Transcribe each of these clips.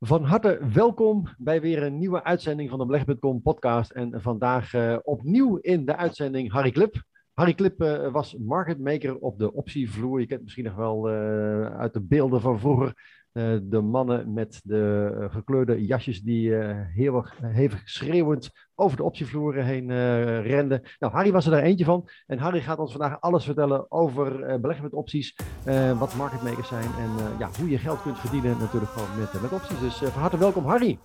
Van harte welkom bij weer een nieuwe uitzending van de Beleg.com podcast. En vandaag uh, opnieuw in de uitzending Harry Klip. Harry Klip uh, was marketmaker op de optievloer. Je kent misschien nog wel uh, uit de beelden van vroeger de mannen met de gekleurde jasjes die heel hevig schreeuwend over de optievloer heen renden. Nou, Harry was er daar eentje van. En Harry gaat ons vandaag alles vertellen over beleggen met opties, wat marketmakers zijn en ja, hoe je geld kunt verdienen natuurlijk gewoon met, met opties. Dus van harte welkom Harry.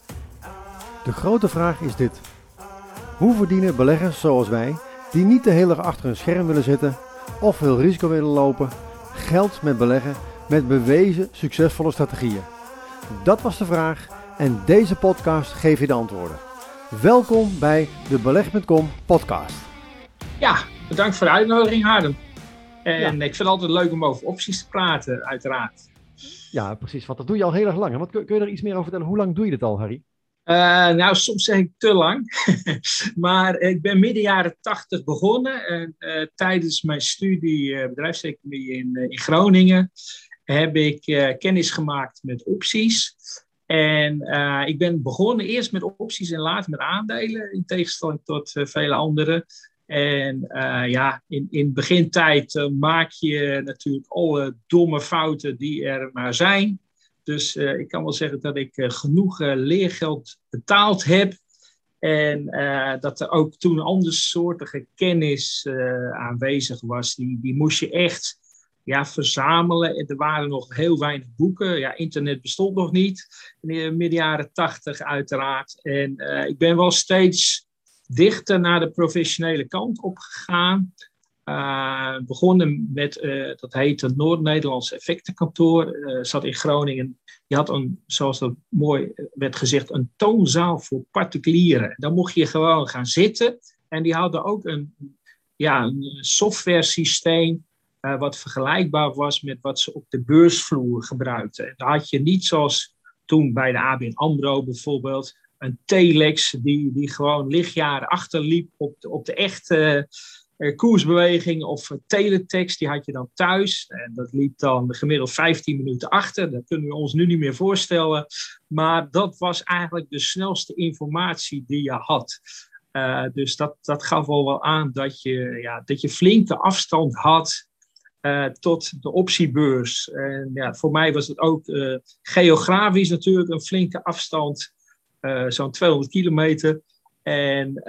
De grote vraag is dit. Hoe verdienen beleggers zoals wij die niet de hele dag achter een scherm willen zitten of veel risico willen lopen, geld met beleggen met bewezen succesvolle strategieën? Dat was de vraag en deze podcast geeft je de antwoorden. Welkom bij de Beleg.com podcast. Ja, bedankt voor de uitnodiging Harden. En ik vind het altijd leuk om over opties te praten, uiteraard. Ja, precies. Want dat doe je al heel erg lang. Wat, kun je er iets meer over vertellen? Hoe lang doe je dit al, Harry? Uh, nou, soms zeg ik te lang. maar ik ben midden jaren tachtig begonnen. En, uh, tijdens mijn studie uh, bedrijfseconomie in, in Groningen heb ik kennis gemaakt met opties. En ik ben begonnen eerst met opties en later met aandelen, in tegenstelling tot vele anderen. En ja, in, in begintijd maak je natuurlijk alle domme fouten die er maar zijn. Dus ik kan wel zeggen dat ik genoeg leergeld betaald heb. En dat er ook toen andersoortige kennis aanwezig was. Die, die moest je echt ja, verzamelen. En er waren nog heel weinig boeken. Ja, internet bestond nog niet. Midden jaren tachtig uiteraard. En ik ben wel steeds dichter naar de professionele kant opgegaan. Uh, begonnen met, uh, dat heette Noord-Nederlands Effectenkantoor, zat in Groningen. Je had een, zoals dat mooi werd gezegd, een toonzaal voor particulieren. Daar mocht je gewoon gaan zitten. En die hadden ook een, ja, een software systeem wat vergelijkbaar was met wat ze op de beursvloer gebruikten. En daar had je niet zoals toen bij de ABN AMRO bijvoorbeeld, een telex die, die gewoon lichtjaren achterliep op de, op de echte uh, koersbeweging of teletext, die had je dan thuis. En dat liep dan gemiddeld 15 minuten achter. Dat kunnen we ons nu niet meer voorstellen. Maar dat was eigenlijk de snelste informatie die je had. Uh, dus dat, dat gaf al wel aan dat je, ja, dat je flinke afstand had uh, tot de optiebeurs. En ja, voor mij was het ook geografisch natuurlijk een flinke afstand, zo'n 200 kilometer. En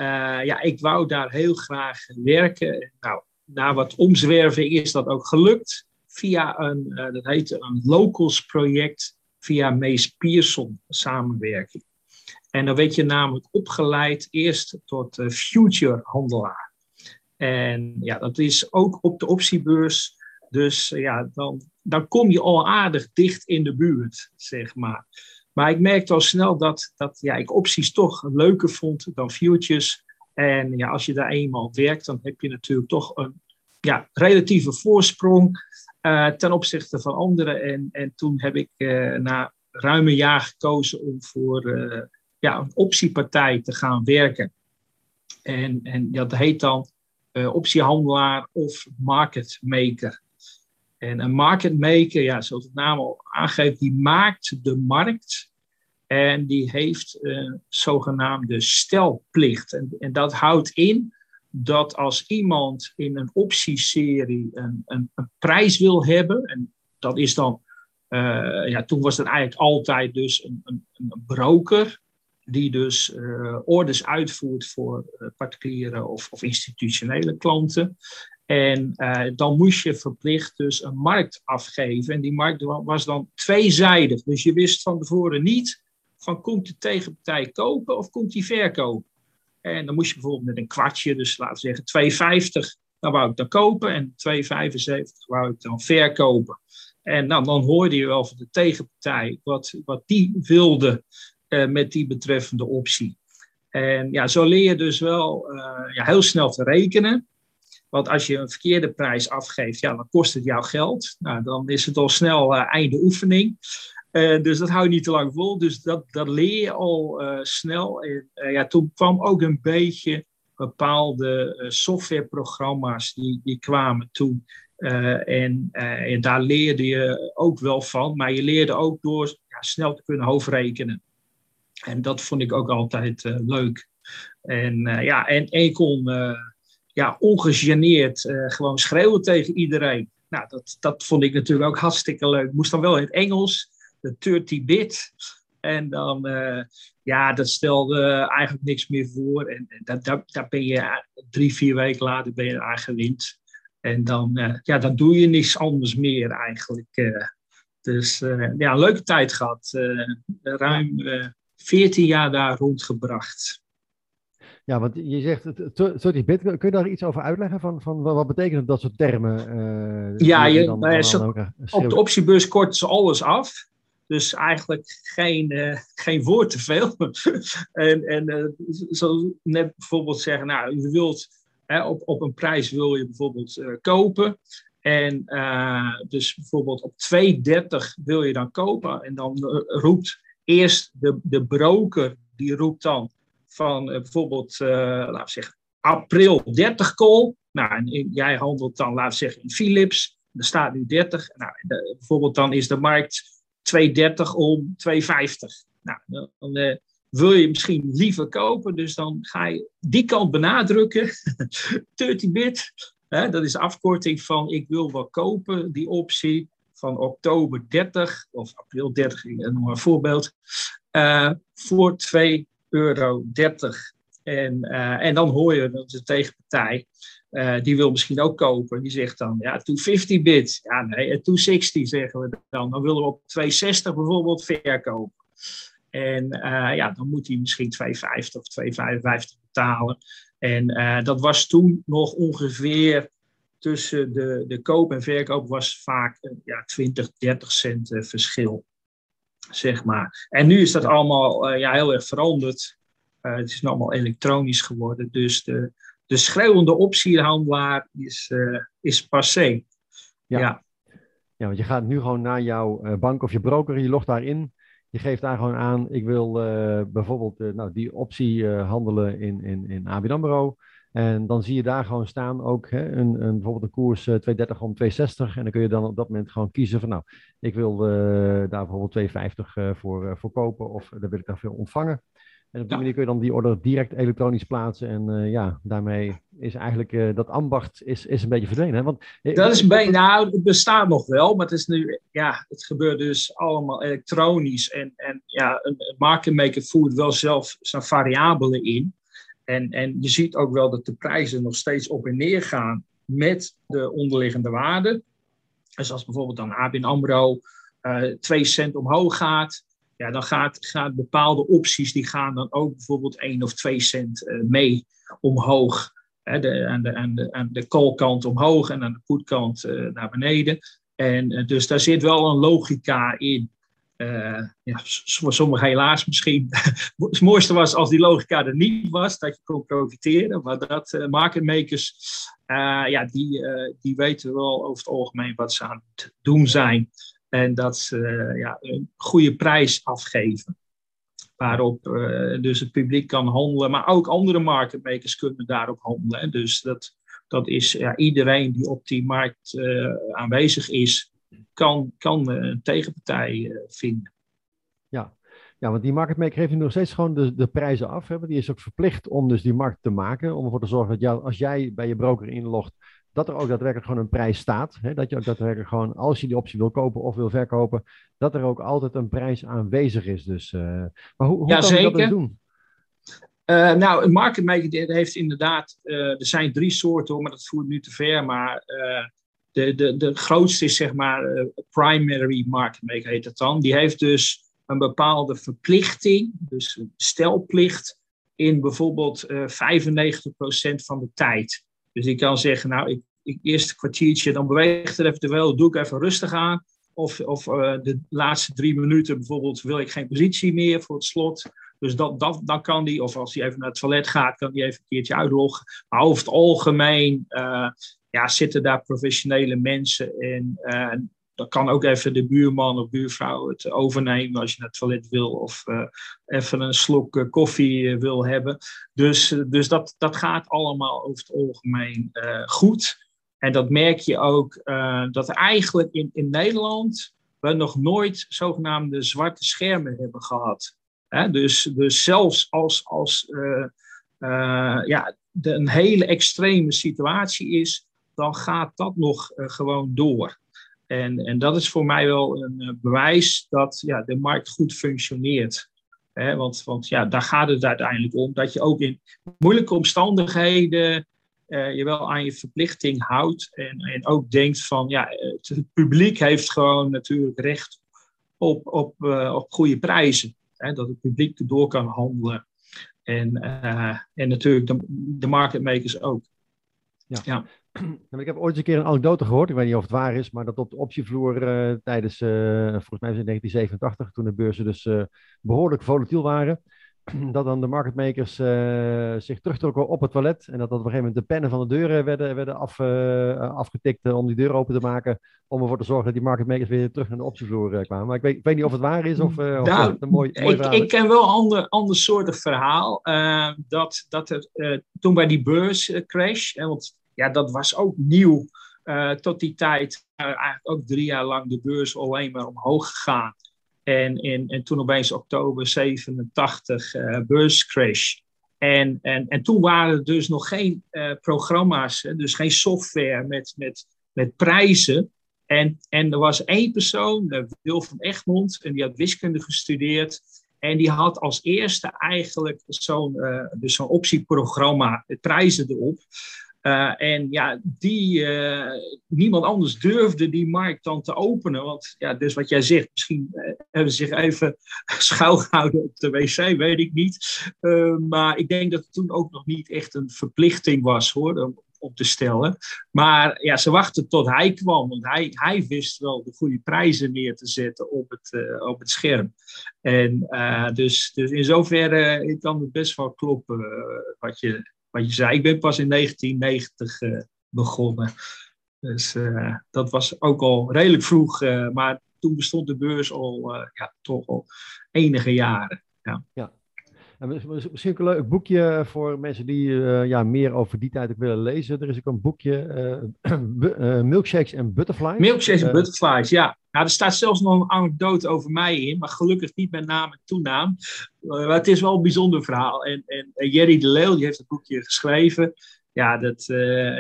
ja, ik wou daar heel graag werken. Nou, na wat omzwerving is dat ook gelukt. Via een, dat heet een locals project, via Mees Pierson samenwerking. En dan werd je namelijk opgeleid eerst tot future handelaar. En ja, dat is ook op de optiebeurs. Dus ja, dan, dan kom je al aardig dicht in de buurt, zeg maar. Maar ik merkte al snel dat, dat ja, ik opties toch leuker vond dan futures. En ja, als je daar eenmaal werkt, dan heb je natuurlijk toch een ja, relatieve voorsprong uh, ten opzichte van anderen. En, en toen heb ik uh, na ruim een jaar gekozen om voor ja, een optiepartij te gaan werken. En, en dat heet dan optiehandelaar of market maker. En een market maker, ja, zoals het naam al aangeeft, die maakt de markt. En die heeft een zogenaamde stelplicht. En, en dat houdt in dat als iemand in een optieserie een, een, een prijs wil hebben, en dat is dan, uh, ja, toen was het eigenlijk altijd dus een, een, een broker, die dus uh, orders uitvoert voor particuliere of, of, institutionele klanten. En uh, dan moest je verplicht dus een markt afgeven. En die markt was dan tweezijdig. Dus je wist van tevoren niet van komt de tegenpartij kopen of komt die verkopen. En dan moest je bijvoorbeeld met een kwartje, dus laten we zeggen 2,50, dan wou ik dan kopen. En 2,75 wou ik dan verkopen. En nou, dan hoorde je wel van de tegenpartij wat, wat die wilde uh, met die betreffende optie. En ja, zo leer je dus wel uh, ja, heel snel te rekenen. Want als je een verkeerde prijs afgeeft, ja, dan kost het jouw geld. Nou, dan is het al snel uh, einde oefening. Uh, dus dat hou je niet te lang vol. Dus dat, dat leer je al uh, snel. Ja, toen kwam ook een beetje bepaalde softwareprogramma's die, die kwamen toen. En, en, daar leerde je ook wel van. Maar je leerde ook door ja, snel te kunnen hoofdrekenen. En dat vond ik ook altijd leuk. En ja, en, en kon ja, ongegeneerd gewoon schreeuwen tegen iedereen. Nou, dat, dat vond ik natuurlijk ook hartstikke leuk. Moest dan wel in het Engels, de 30-bit. En dan, uh, ja, dat stelde eigenlijk niks meer voor. En, en daar, daar ben je drie, vier weken later ben je aan gewend. En dan, uh, ja, dan doe je niks anders meer eigenlijk. Dus ja, leuke tijd gehad. ruim 14 jaar daar rondgebracht. Ja, want je zegt 30-bit. Kun je daar iets over uitleggen? Van, van wat betekenen dat soort termen? ja, je, dan, dan, dan, op de optiebus kort ze alles af. Dus eigenlijk geen, uh, geen woord te veel. en en uh, zo net bijvoorbeeld zeggen, nou, je wilt hè, op, op een prijs wil je bijvoorbeeld kopen. En dus bijvoorbeeld op 2,30 wil je dan kopen. En dan roept eerst de, de broker, die roept dan van bijvoorbeeld, laten we zeggen, april 30 call. Nou, en jij handelt dan, laten we zeggen, in Philips. Er staat nu 30. Nou, de, bijvoorbeeld dan is de markt 2,30 om 2,50. Nou, dan wil je misschien liever kopen, dus dan ga je die kant benadrukken. 30-bit, dat is de afkorting van ik wil wel kopen, die optie van oktober 30 of april 30, ik noem maar een voorbeeld, voor 2,30 euro. En, uh, en dan hoor je dat de tegenpartij uh, die wil misschien ook kopen. Die zegt dan, ja, 250 bit. Ja, nee, 260 zeggen we dan. Dan willen we op 260 bijvoorbeeld verkopen. En ja, dan moet hij misschien 250 of 255 betalen. En dat was toen nog ongeveer tussen de, de koop en verkoop was vaak ja, 20, 30 cent verschil. Zeg maar. En nu is dat allemaal ja, heel erg veranderd. het is allemaal elektronisch geworden. Dus de, de schreeuwende optiehandelaar is, uh, is passé. Ja. ja. Ja. want je gaat nu gewoon naar jouw bank of je broker, je logt daarin. Je geeft daar gewoon aan, ik wil uh, bijvoorbeeld nou, die optie handelen in, in, in ABN AMRO. En dan zie je daar gewoon staan ook hè, een, een, bijvoorbeeld een koers 230 om 260. En dan kun je dan op dat moment gewoon kiezen van nou, ik wil daar bijvoorbeeld 250 voor, voor kopen of daar wil ik daarvoor ontvangen. En op die manier kun je dan die order direct elektronisch plaatsen. En uh, ja, daarmee is eigenlijk uh, dat ambacht is, is een beetje verdwenen. Hè? Want, eh, dat is nou, het bestaat nog wel, maar het is nu, ja, het gebeurt dus allemaal elektronisch. En, en ja, een, een market maker voert wel zelf zijn variabelen in. En, en je ziet ook wel dat de prijzen nog steeds op en neer gaan met de onderliggende waarden. Dus als bijvoorbeeld dan ABN AMRO uh, 2 cent omhoog gaat, ja, dan gaat, gaat bepaalde opties, die gaan dan ook bijvoorbeeld 1 of 2 cent uh, mee omhoog. Hè, de, aan, de, aan, de, aan de call-kant omhoog en aan de put-kant uh, naar beneden. En dus daar zit wel een logica in. Ja, voor sommigen helaas misschien. het mooiste was als die logica er niet was, dat je kon profiteren. Maar dat market makers, ja, die, die weten wel over het algemeen wat ze aan het doen zijn. En dat ze ja, een goede prijs afgeven. Waarop uh, dus het publiek kan handelen, maar ook andere marketmakers kunnen daarop handelen. Dus dat, dat is ja, iedereen die op die markt uh, aanwezig is, kan, kan een tegenpartij uh, vinden. Ja. ja, want die marketmaker geeft nu nog steeds gewoon de, de prijzen af. Hè? Want die is ook verplicht om dus die markt te maken. Om ervoor te zorgen dat jou, als jij bij je broker inlogt, dat er ook daadwerkelijk gewoon een prijs staat. Hè? Dat je ook daadwerkelijk gewoon, als je die optie wil kopen of wil verkopen, dat er ook altijd een prijs aanwezig is. Dus, uh, maar hoe, hoe ja, kan zeker. dat dus doen? Uh, nou, een market maker heeft inderdaad, uh, er zijn drie soorten, maar dat voert nu te ver. Maar de, de, de grootste is zeg maar primary market maker heet dat dan. Die heeft dus een bepaalde verplichting, dus een stelplicht, in bijvoorbeeld 95% van de tijd. Dus ik kan zeggen, nou, ik, ik eerste kwartiertje, dan beweegt er even wel, doe ik even rustig aan. Of, of uh, de laatste drie minuten bijvoorbeeld wil ik geen positie meer voor het slot. Dus dat, dat, dan kan die, of als hij even naar het toilet gaat, kan hij even een keertje uitloggen. Maar over het algemeen ja, zitten daar professionele mensen. En uh, dan kan ook even de buurman of buurvrouw het overnemen als je naar het toilet wil of uh, even een slok uh, koffie uh, wil hebben. Dus, dus dat, dat gaat allemaal over het algemeen goed. En dat merk je ook dat eigenlijk in, in Nederland we nog nooit zogenaamde zwarte schermen hebben gehad. dus, dus zelfs als, als ja, een hele extreme situatie is, dan gaat dat nog gewoon door. En, en dat is voor mij wel een bewijs dat ja, de markt goed functioneert. want, want ja, daar gaat het uiteindelijk om. Dat je ook in moeilijke omstandigheden uh, je wel aan je verplichting houdt. En, en ook denkt van, ja, het publiek heeft gewoon natuurlijk recht op, op, uh, op goede prijzen. Hè, dat het publiek door kan handelen. En, uh, en natuurlijk de, de marketmakers ook. Ja. ja. Ik heb ooit eens een keer een anekdote gehoord, ik weet niet of het waar is, maar dat op de optievloer uh, tijdens, uh, volgens mij was het in 1987, toen de beurzen dus uh, behoorlijk volatiel waren, dat dan de marketmakers zich terugtrokken op het toilet. En dat, dat op een gegeven moment de pennen van de deuren werden, werden af, afgetikt om die deur open te maken. Om ervoor te zorgen dat die marketmakers weer terug naar de optievloer kwamen. Maar ik weet, ik weet niet of het waar is of, of nou, een mooi, mooi ik, ik, ken wel een ander, ander soort verhaal. dat, dat er toen bij die beurscrash, want ja, dat was ook nieuw. tot die tijd eigenlijk ook drie jaar lang de beurs alleen maar omhoog gegaan. En, en, en toen opeens oktober 87 uh, eh, beurscrash. En, en, en toen waren er dus nog geen uh, programma's, dus geen software met, met, met prijzen. En, en er was één persoon, uh, Wil van Egmond, en die had wiskunde gestudeerd. En die had als eerste eigenlijk zo'n uh, dus zo'n optieprogramma, prijzen erop. Uh, en ja, die, uh, niemand anders durfde die markt dan te openen. Want ja, dus wat jij zegt, misschien uh, hebben ze zich even schuilgehouden op de wc, weet ik niet. maar ik denk dat het toen ook nog niet echt een verplichting was hoor, om op te stellen. Maar ja, ze wachten tot hij kwam, want hij, hij wist wel de goede prijzen neer te zetten op het, op het scherm. En dus, dus in zoverre kan het best wel kloppen wat je wat je zei, ik ben pas in 1990 uh, eh, begonnen. Dus uh, dat was ook al redelijk vroeg, uh, maar toen bestond de beurs al, ja, toch al enige jaren. Ja. ja. En misschien een leuk boekje voor mensen die uh, ja, meer over die tijd ook willen lezen. Er is ook een boekje, uh, Milkshakes en Butterflies. Milkshakes en Butterflies, ja. Nou, er staat zelfs nog een anekdote over mij in, maar gelukkig niet met naam en toenaam. maar het is wel een bijzonder verhaal. En, en, Jerry de Leeuw, die heeft het boekje geschreven. Ja, dat,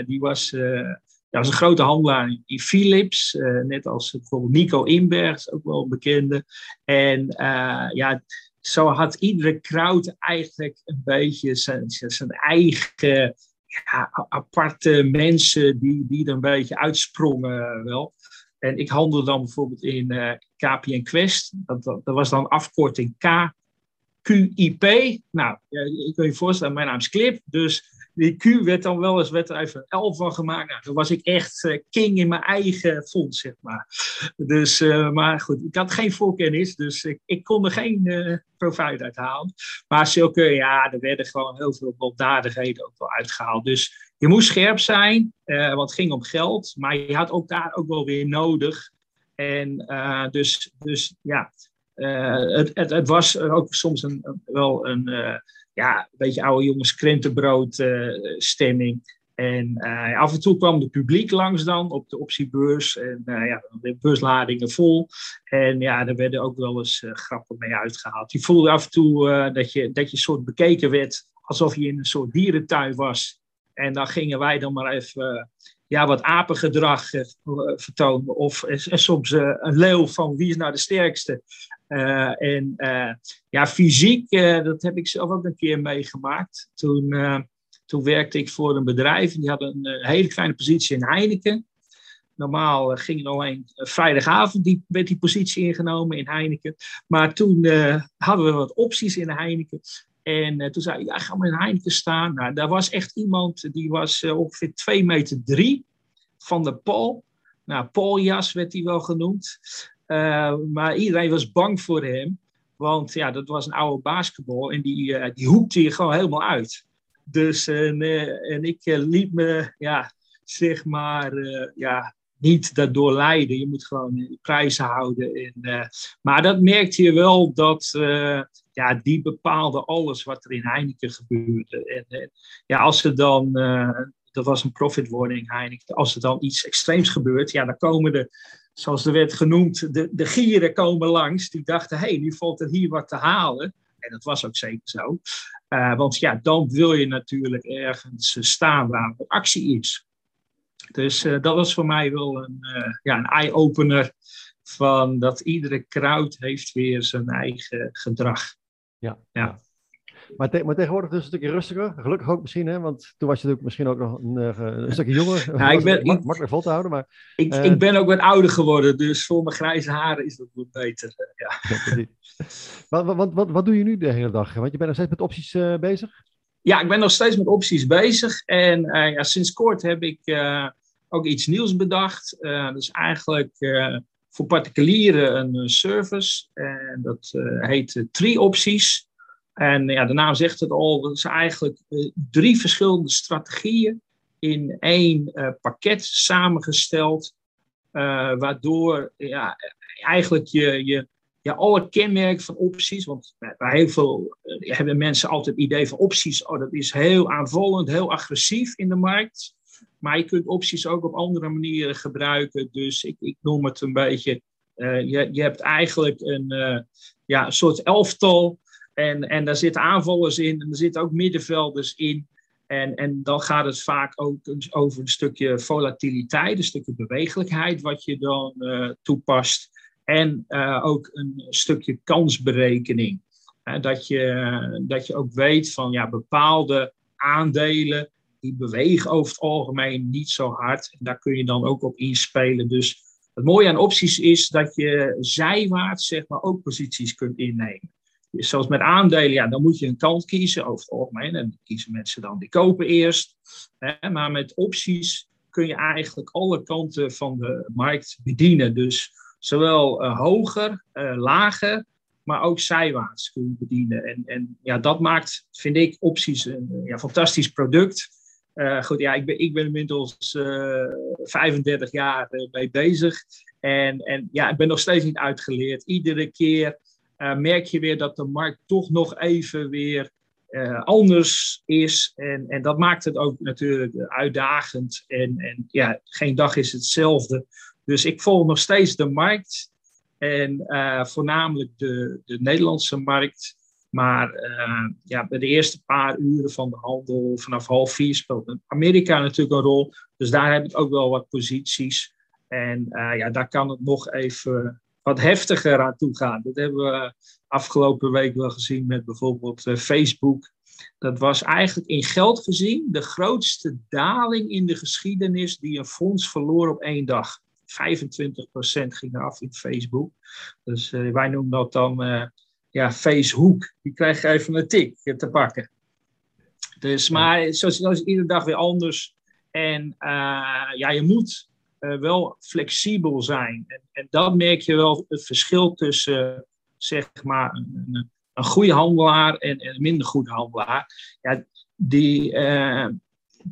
die was... Ja, was een grote handelaar in Philips, net als bijvoorbeeld Nico Inbergs, ook wel een bekende. En ja, zo had iedere crowd eigenlijk een beetje zijn, zijn eigen ja, aparte mensen die, die er een beetje uitsprongen wel. En ik handelde dan bijvoorbeeld in uh, eh, KPN Quest. Dat, dat, was dan afkorting KQIP. Nou, ik wil je voorstellen, mijn naam is Clip. Dus die Q werd dan wel eens werd er even een L van gemaakt. Nou, toen was ik echt uh, king in mijn eigen fonds, zeg maar. Dus, uh, maar goed, ik had geen voorkennis, dus ik, ik kon er geen uh, profijt uit halen. Maar zulke, ja, er werden gewoon heel veel baldadigheden ook wel uitgehaald. Dus je moest scherp zijn, want het ging om geld. Maar je had ook daar ook wel weer nodig. En dus, dus ja, het, het, het, was ook soms een, wel een ja, een beetje oude jongens krentenbrood uh, stemming. En uh, af en toe kwam de publiek langs dan op de optiebeurs. En uh, ja, de beursladingen vol. En ja, er werden ook wel eens grappen mee uitgehaald. Je voelde af en toe dat, je, dat je soort bekeken werd alsof je in een soort dierentuin was. En dan gingen wij dan maar even ja, wat apengedrag vertonen. Of en soms een leeuw van wie is nou de sterkste. En ja, fysiek, dat heb ik zelf ook een keer meegemaakt. Toen, toen werkte ik voor een bedrijf en die had een hele kleine positie in Heineken. Normaal ging alleen vrijdagavond die, werd die positie ingenomen in Heineken. Maar toen hadden we wat opties in Heineken. En toen zei ik, ja, ga maar in Heineken staan. Nou, daar was echt iemand, die was ongeveer 2 meter 3 van de Paul. Nou, Pauljas werd hij wel genoemd. Uh, maar iedereen was bang voor hem. Want ja, dat was een oude basketbal en die, die hoekte je gewoon helemaal uit. Dus en, en ik liet me, ja, zeg maar, ja, niet daardoor leiden. Je moet gewoon prijzen houden. En, maar dat merkte je wel dat ja, die bepaalde alles wat er in Heineken gebeurde. En, ja, als er dan dat was een profit warning Heineken. Als er dan iets extreems gebeurt, ja, dan komen de zoals er werd genoemd, de, de gieren komen langs. Die dachten, hé, hey, nu valt er hier wat te halen. En dat was ook zeker zo. Uh, want ja, dan wil je natuurlijk ergens staan waar er actie is. Dus dat was voor mij wel een, ja, een eye-opener van dat iedere crowd heeft weer zijn eigen gedrag. Ja. ja. Maar, te maar, tegenwoordig dus een stukje rustiger. Gelukkig ook misschien, hè? want toen was je natuurlijk misschien ook nog een, uh, een stukje jonger. Ja, ik ben, mak makkelijk vol te houden. Maar, ik, uh, ik ben ook wat ouder geworden, dus voor mijn grijze haren is dat wat beter. Ja. ja wat, wat, wat, wat, doe je nu de hele dag? Want je bent nog steeds met opties uh, bezig? Ja, ik ben nog steeds met opties bezig. En ja, sinds kort heb ik ook iets nieuws bedacht. dus eigenlijk voor particulieren een service. En dat heet Tree Opties. En ja, de naam zegt het al, dat is eigenlijk drie verschillende strategieën in één pakket samengesteld, waardoor ja, eigenlijk je, je ja, alle kenmerken van opties, want bij heel veel hebben mensen altijd het idee van opties, oh dat is heel aanvallend, heel agressief in de markt. Maar je kunt opties ook op andere manieren gebruiken. Dus ik, ik noem het een beetje, je, je hebt eigenlijk een ja, een soort elftal en, en daar zitten aanvallers in en er zitten ook middenvelders in. En, en dan gaat het vaak ook over een stukje volatiliteit, een stukje bewegelijkheid wat je dan uh, toepast. En uh, ook een stukje kansberekening. Uh, dat, je, dat je ook weet van ja, bepaalde aandelen die bewegen over het algemeen niet zo hard. En daar kun je dan ook op inspelen. Dus het mooie aan opties is dat je zijwaarts zeg maar, ook posities kunt innemen zoals met aandelen, ja, dan moet je een kant kiezen over het algemeen. En kiezen mensen dan die kopen eerst. Hè, maar met opties kun je eigenlijk alle kanten van de markt bedienen. Dus zowel uh, hoger, uh, lager, maar ook zijwaarts kun je bedienen. En, en ja, dat maakt, vind ik, opties een ja, fantastisch product. Uh, goed, ja, ik ben, ik ben inmiddels 35 jaar mee bezig. En, en ja, ik ben nog steeds niet uitgeleerd. Iedere keer merk je weer dat de markt toch nog even weer anders is. En, en dat maakt het ook natuurlijk uitdagend. En, en ja, geen dag is hetzelfde. Dus ik volg nog steeds de markt. En voornamelijk de, de Nederlandse markt. Maar ja, bij de eerste paar uren van de handel, vanaf half vier, speelt Amerika natuurlijk een rol. Dus daar heb ik ook wel wat posities. En ja, daar kan het nog even wat heftiger aan toe gaan. Dat hebben we afgelopen week wel gezien met bijvoorbeeld uh, Facebook. Dat was eigenlijk in geld gezien de grootste daling in de geschiedenis die een fonds verloor op één dag. 25% ging eraf in Facebook. Dus wij noemen dat dan ja, Facebook. Die krijg je even een tik te pakken. Dus, maar zoals, zoals iedere dag weer anders. En ja, je moet uh, wel flexibel zijn. En, en dat merk je wel het verschil tussen, uh, zeg maar, een, een, goede handelaar en, een minder goede handelaar. Ja, die, uh,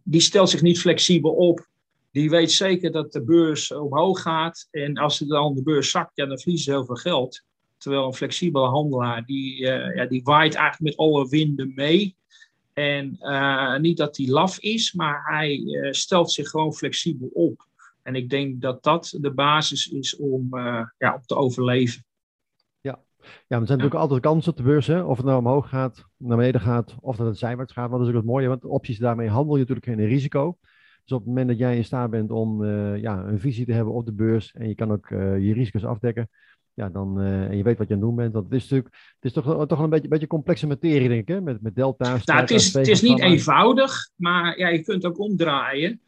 die stelt zich niet flexibel op. Die weet zeker dat de beurs omhoog gaat. En als dan de beurs zakt, ja, dan verliezen ze heel veel geld. Terwijl een flexibele handelaar, die, ja, die waait eigenlijk met alle winden mee. En niet dat hij laf is, maar hij stelt zich gewoon flexibel op. En ik denk dat dat de basis is om, ja, om te overleven. Ja. ja, maar er zijn natuurlijk altijd kansen op de beurs. Hè? Of het nou omhoog gaat, naar beneden gaat, of dat het zijwaarts gaat. Want dat is ook het mooie, want opties daarmee handel je natuurlijk geen risico. Dus op het moment dat jij in staat bent om ja, een visie te hebben op de beurs en je kan ook je risico's afdekken, ja, dan, uh, en je weet wat je aan het doen bent. Want het is natuurlijk het is toch, toch een beetje, beetje complexe materie, denk ik, hè? Met, met delta's. Nou, het is, het is niet eenvoudig, maar ja, je kunt ook omdraaien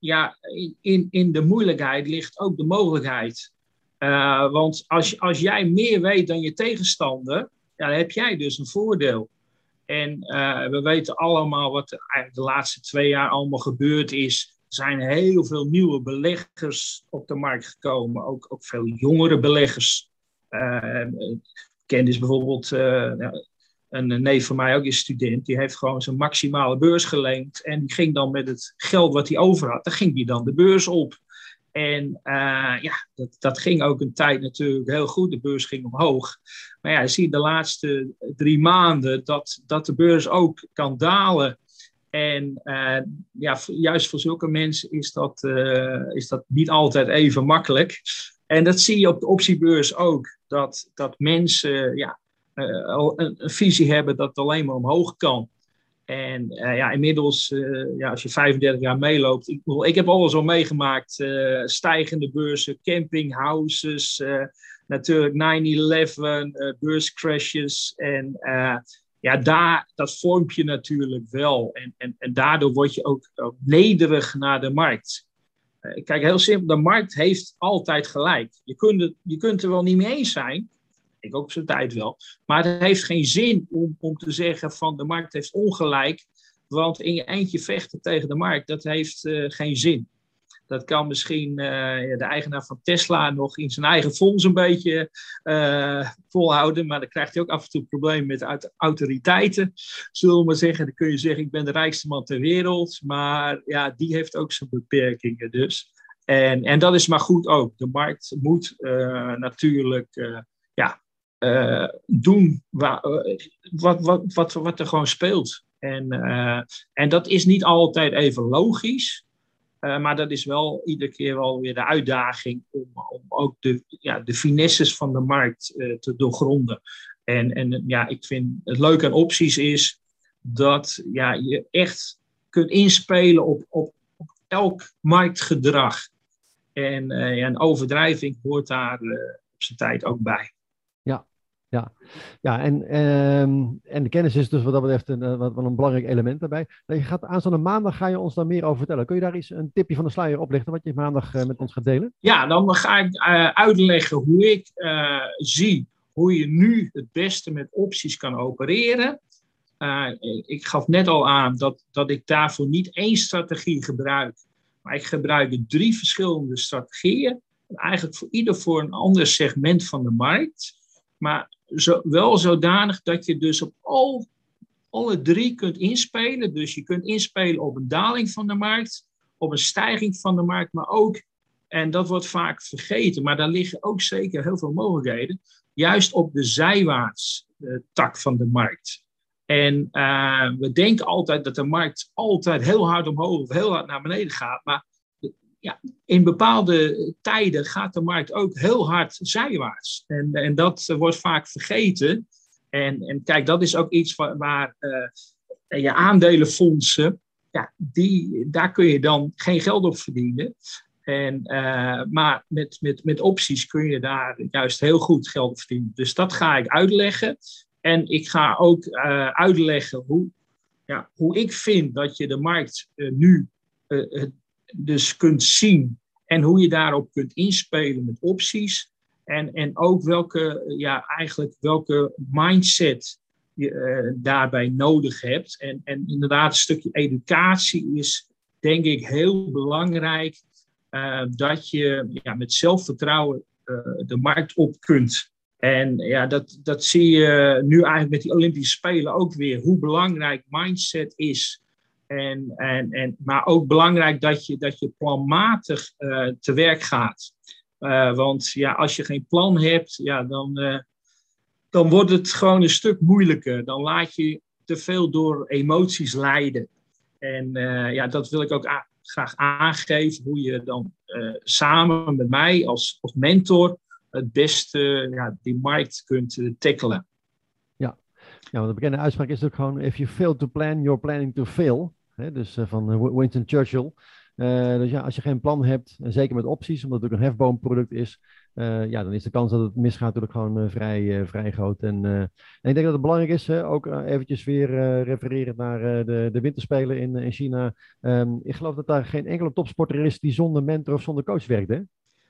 ja, in, in de moeilijkheid ligt ook de mogelijkheid. Uh, want als, als jij meer weet dan je tegenstander, ja, dan heb jij dus een voordeel. En uh, we weten allemaal wat eigenlijk de laatste twee jaar allemaal gebeurd is. Er zijn heel veel nieuwe beleggers op de markt gekomen, ook, ook veel jongere beleggers. Ken dus bijvoorbeeld een neef van mij, ook is student, die heeft gewoon zijn maximale beurs geleend. En die ging dan met het geld wat hij over had, dan ging hij dan de beurs op. En uh, ja, dat, dat ging ook een tijd natuurlijk heel goed. De beurs ging omhoog. Maar ja, je ziet de laatste drie maanden dat, dat de beurs ook kan dalen. En ja, juist voor zulke mensen is dat, is dat niet altijd even makkelijk. En dat zie je op de optiebeurs ook. Dat, dat mensen ja, een, een, visie hebben dat het alleen maar omhoog kan. En ja, inmiddels, ja, als je 35 jaar meeloopt, ik, ik heb alles al meegemaakt. stijgende beurzen, campinghouses, natuurlijk 9-11, uh, beurscrashes. En ja, daar, dat vormt je natuurlijk wel. En, en, en daardoor word je ook, ook nederig naar de markt. Uh, kijk, heel simpel, de markt heeft altijd gelijk. Je kunt, het, je kunt er wel niet mee eens zijn. Ik ook op zijn tijd wel. Maar het heeft geen zin om, om te zeggen van de markt heeft ongelijk. Want in je eentje vechten tegen de markt, dat heeft uh, geen zin. Dat kan misschien uh, de eigenaar van Tesla nog in zijn eigen fonds een beetje uh, volhouden. Maar dan krijgt hij ook af en toe problemen met autoriteiten. Zullen we maar zeggen. Dan kun je zeggen, ik ben de rijkste man ter wereld. Maar ja, die heeft ook zijn beperkingen dus. En, en dat is maar goed ook. De markt moet uh, natuurlijk ja, doen wat, wat, wat, wat er gewoon speelt. En, en dat is niet altijd even logisch. Uh, maar dat is wel iedere keer wel weer de uitdaging om, om ook de, ja, de finesses van de markt uh, te doorgronden. En, en ja, ik vind het leuke aan opties is dat ja, je echt kunt inspelen op, op, op elk marktgedrag. En, uh, ja, een overdrijving hoort daar op zijn tijd ook bij. Ja, ja en, ehm, en de kennis is dus wat dat betreft een, wat, wat een belangrijk element daarbij. Je gaat aanstaande maandag ga je ons daar meer over vertellen. Kun je daar eens een tipje van de sluier oplichten wat je maandag uh, met ons gaat delen? Ja, dan ga ik uh, uitleggen hoe ik zie hoe je nu het beste met opties kan opereren. ik gaf net al aan dat, dat ik daarvoor niet één strategie gebruik, maar ik gebruik drie verschillende strategieën. Eigenlijk voor ieder voor een ander segment van de markt. Maar zo, wel zodanig dat je dus op al, alle drie kunt inspelen. Dus je kunt inspelen op een daling van de markt, op een stijging van de markt, maar ook, en dat wordt vaak vergeten, maar daar liggen ook zeker heel veel mogelijkheden, juist op de zijwaarts uh, tak van de markt. En uh, we denken altijd dat de markt altijd heel hard omhoog of heel hard naar beneden gaat. Maar ja, in bepaalde tijden gaat de markt ook heel hard zijwaarts. En, en dat wordt vaak vergeten. En, en kijk, dat is ook iets waar, uh, je aandelenfondsen, ja, die, daar kun je dan geen geld op verdienen. En, uh, maar met, met, met opties kun je daar juist heel goed geld op verdienen. Dus dat ga ik uitleggen. En ik ga ook uitleggen hoe, ja, hoe ik vind dat je de markt nu het dus kunt zien en hoe je daarop kunt inspelen met opties. En, en ook welke, ja, eigenlijk welke mindset je uh, daarbij nodig hebt. En, en inderdaad, een stukje educatie is denk ik heel belangrijk. Uh, dat je ja, met zelfvertrouwen uh, de markt op kunt. En ja, dat, dat zie je nu eigenlijk met die Olympische Spelen ook weer. Hoe belangrijk mindset is en, en, en, maar ook belangrijk dat je, dat je planmatig uh, te werk gaat. Uh, want ja, als je geen plan hebt, ja, dan, uh, dan wordt het gewoon een stuk moeilijker. Dan laat je te veel door emoties leiden. En ja, dat wil ik ook graag aangeven, hoe je dan samen met mij als, als mentor het beste ja, die markt kunt tackelen. Ja. ja, want de bekende uitspraak is ook gewoon: if you fail to plan, you're planning to fail. Hè? Dus uh, van eh, Winston Churchill. Uh, dus ja, als je geen plan hebt, en zeker met opties, omdat het ook een hefboomproduct is, ja, dan is de kans dat het misgaat natuurlijk gewoon vrij, vrij groot. En, en, ik denk dat het belangrijk is, ook eventjes weer refereren naar de, de winterspelen in, in China. Um, ik geloof dat daar geen enkele topsporter is die zonder mentor of zonder coach werkt, hè?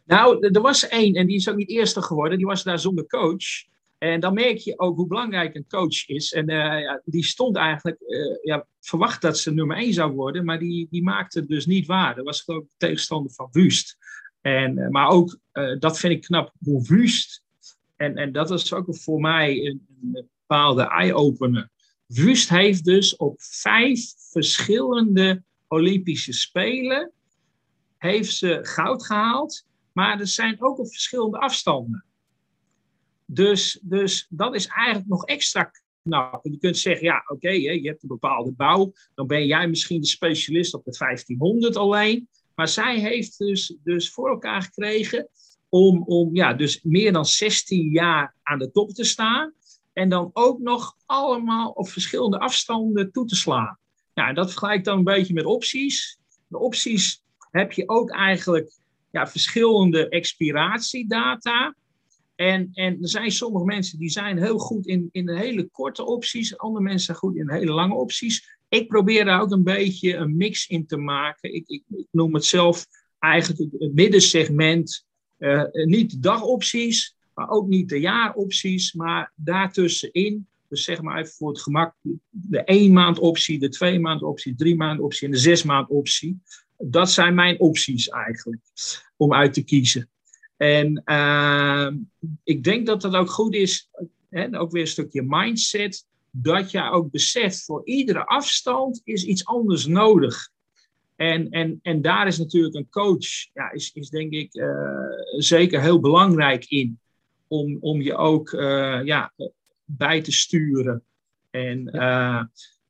Nou, er was één en die is ook niet eerste geworden. Die was daar zonder coach. En dan merk je ook hoe belangrijk een coach is. En ja, die stond eigenlijk, uh, ja, verwacht dat ze nummer 1 zou worden, maar die, die maakte het dus niet waar. Dat was geloof de tegenstander van Wust. En, uh, maar ook, dat vind ik knap, hoe Wust, en, en dat is ook voor mij een, een bepaalde eye-opener. Wust heeft dus op vijf verschillende Olympische Spelen, heeft ze goud gehaald, maar er zijn ook op verschillende afstanden. Dus, dus dat is eigenlijk nog extra knap. Je kunt zeggen, ja, oké, je hebt een bepaalde bouw. Dan ben jij misschien de specialist op de 1500 alleen. Maar zij heeft dus, dus voor elkaar gekregen om, om ja, dus meer dan 16 jaar aan de top te staan. En dan ook nog allemaal op verschillende afstanden toe te slaan. Ja, dat vergelijkt dan een beetje met opties. De opties heb je ook eigenlijk ja, verschillende expiratiedata. En, en er zijn sommige mensen die zijn heel goed in, in hele korte opties. Andere mensen zijn goed in hele lange opties. Ik probeer daar ook een beetje een mix in te maken. Ik, ik, noem het zelf eigenlijk het middensegment. Uh, niet de dagopties, maar ook niet de jaaropties, maar daartussenin. Dus zeg maar even voor het gemak, de één maand optie, de twee maand optie, drie maand optie en de zes maand optie. Dat zijn mijn opties eigenlijk, om uit te kiezen. En uh, ik denk dat dat ook goed is, hè, ook weer een stukje mindset, dat je ook beseft, voor iedere afstand is iets anders nodig. En, en, en daar is natuurlijk een coach, ja, is, is denk ik uh, zeker heel belangrijk in. Om, om je ook uh, ja, bij te sturen. En uh,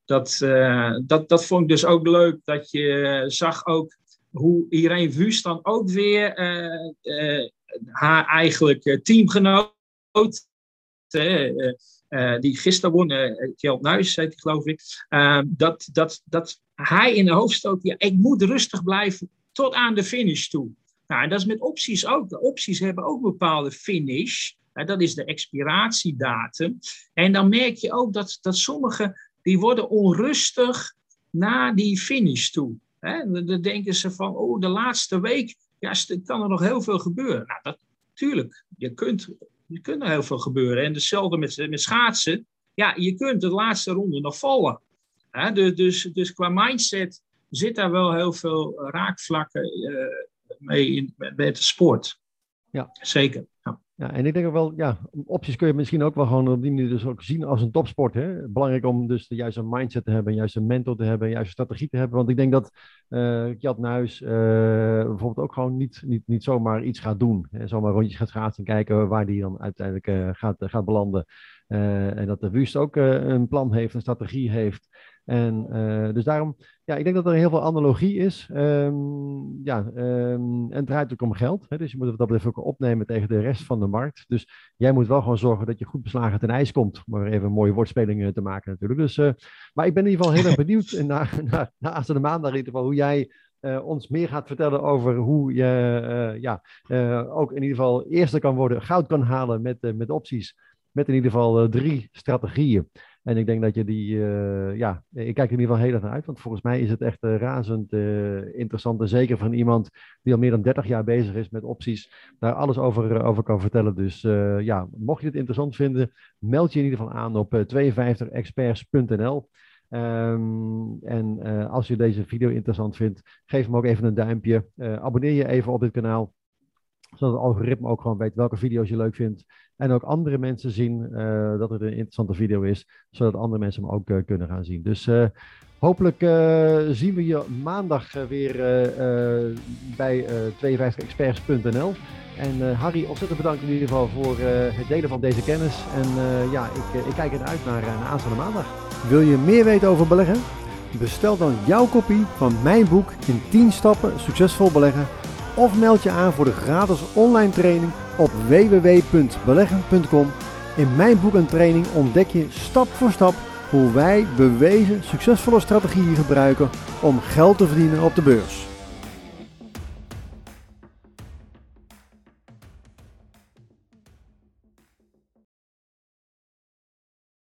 dat, dat, dat vond ik dus ook leuk, dat je zag ook hoe Irene Wust dan ook weer haar eigenlijk teamgenoot, die gisteren won, Kjeld Nuis heet die geloof ik, dat, dat, dat hij in de hoofd stoot, ja, ik moet rustig blijven tot aan de finish toe. Nou, en dat is met opties ook. De opties hebben ook een bepaalde finish. dat is de expiratiedatum. En dan merk je ook dat, dat sommigen die worden onrustig na die finish toe. He, dan denken ze van, oh, de laatste week ja, kan er nog heel veel gebeuren. Nou, dat, tuurlijk, je kunt, je kunt er heel veel gebeuren. En hetzelfde met, met schaatsen. Ja, je kunt de laatste ronde nog vallen. Dus, dus, dus qua mindset zit daar wel heel veel raakvlakken uh, mee in, met de sport. Ja. Zeker. Ja. Ja, en ik denk ook wel, ja, opties kun je misschien ook wel gewoon op die manier dus ook zien als een topsport. Hè? Belangrijk om dus de juiste mindset te hebben, juist een mentor te hebben, juiste strategie te hebben. Want ik denk dat uh, Nuis uh, bijvoorbeeld ook gewoon niet, niet, niet zomaar iets gaat doen. Hè? Zomaar rondjes gaat schaatsen en kijken waar die dan uiteindelijk uh, gaat, gaat belanden. en dat de Wust ook een plan heeft, een strategie heeft. En uh, dus daarom, ja, ik denk dat er heel veel analogie is. Um, ja, um, en het draait ook om geld. Hè, dus je moet het dat even opnemen tegen de rest van de markt. Dus jij moet wel gewoon zorgen dat je goed beslagen ten ijs komt. Om er even een mooie woordspeling te maken natuurlijk. Dus, uh, maar ik ben in ieder geval heel erg benieuwd naar, naar, naar de maandag in ieder geval hoe jij uh, ons meer gaat vertellen over hoe je ja, ook in ieder geval eerste kan worden, goud kan halen met, met opties. Met in ieder geval drie strategieën. En ik denk dat je die, uh, ja, ik kijk er in ieder geval heel erg naar uit. Want volgens mij is het echt uh, razend uh, interessant. En zeker van iemand die al meer dan 30 jaar bezig is met opties, daar alles over, over kan vertellen. Dus ja, mocht je het interessant vinden, meld je in ieder geval aan op 52experts.nl. Um, ehm, en als je deze video interessant vindt, geef hem ook even een duimpje. abonneer je even op dit kanaal zodat het algoritme ook gewoon weet welke video's je leuk vindt. En ook andere mensen zien uh, dat het een interessante video is, zodat andere mensen hem ook uh, kunnen gaan zien. Dus uh, hopelijk zien we je maandag weer bij 52experts.nl. En Harry, ontzettend bedankt in ieder geval voor het delen van deze kennis. En ja, ik, ik kijk eruit naar, naar aanstaande maandag. Wil je meer weten over beleggen? Bestel dan jouw kopie van mijn boek in 10 stappen succesvol beleggen of meld je aan voor de gratis online training op www.beleggen.com. In mijn boek en training ontdek je stap voor stap hoe wij bewezen succesvolle strategieën gebruiken om geld te verdienen op de beurs.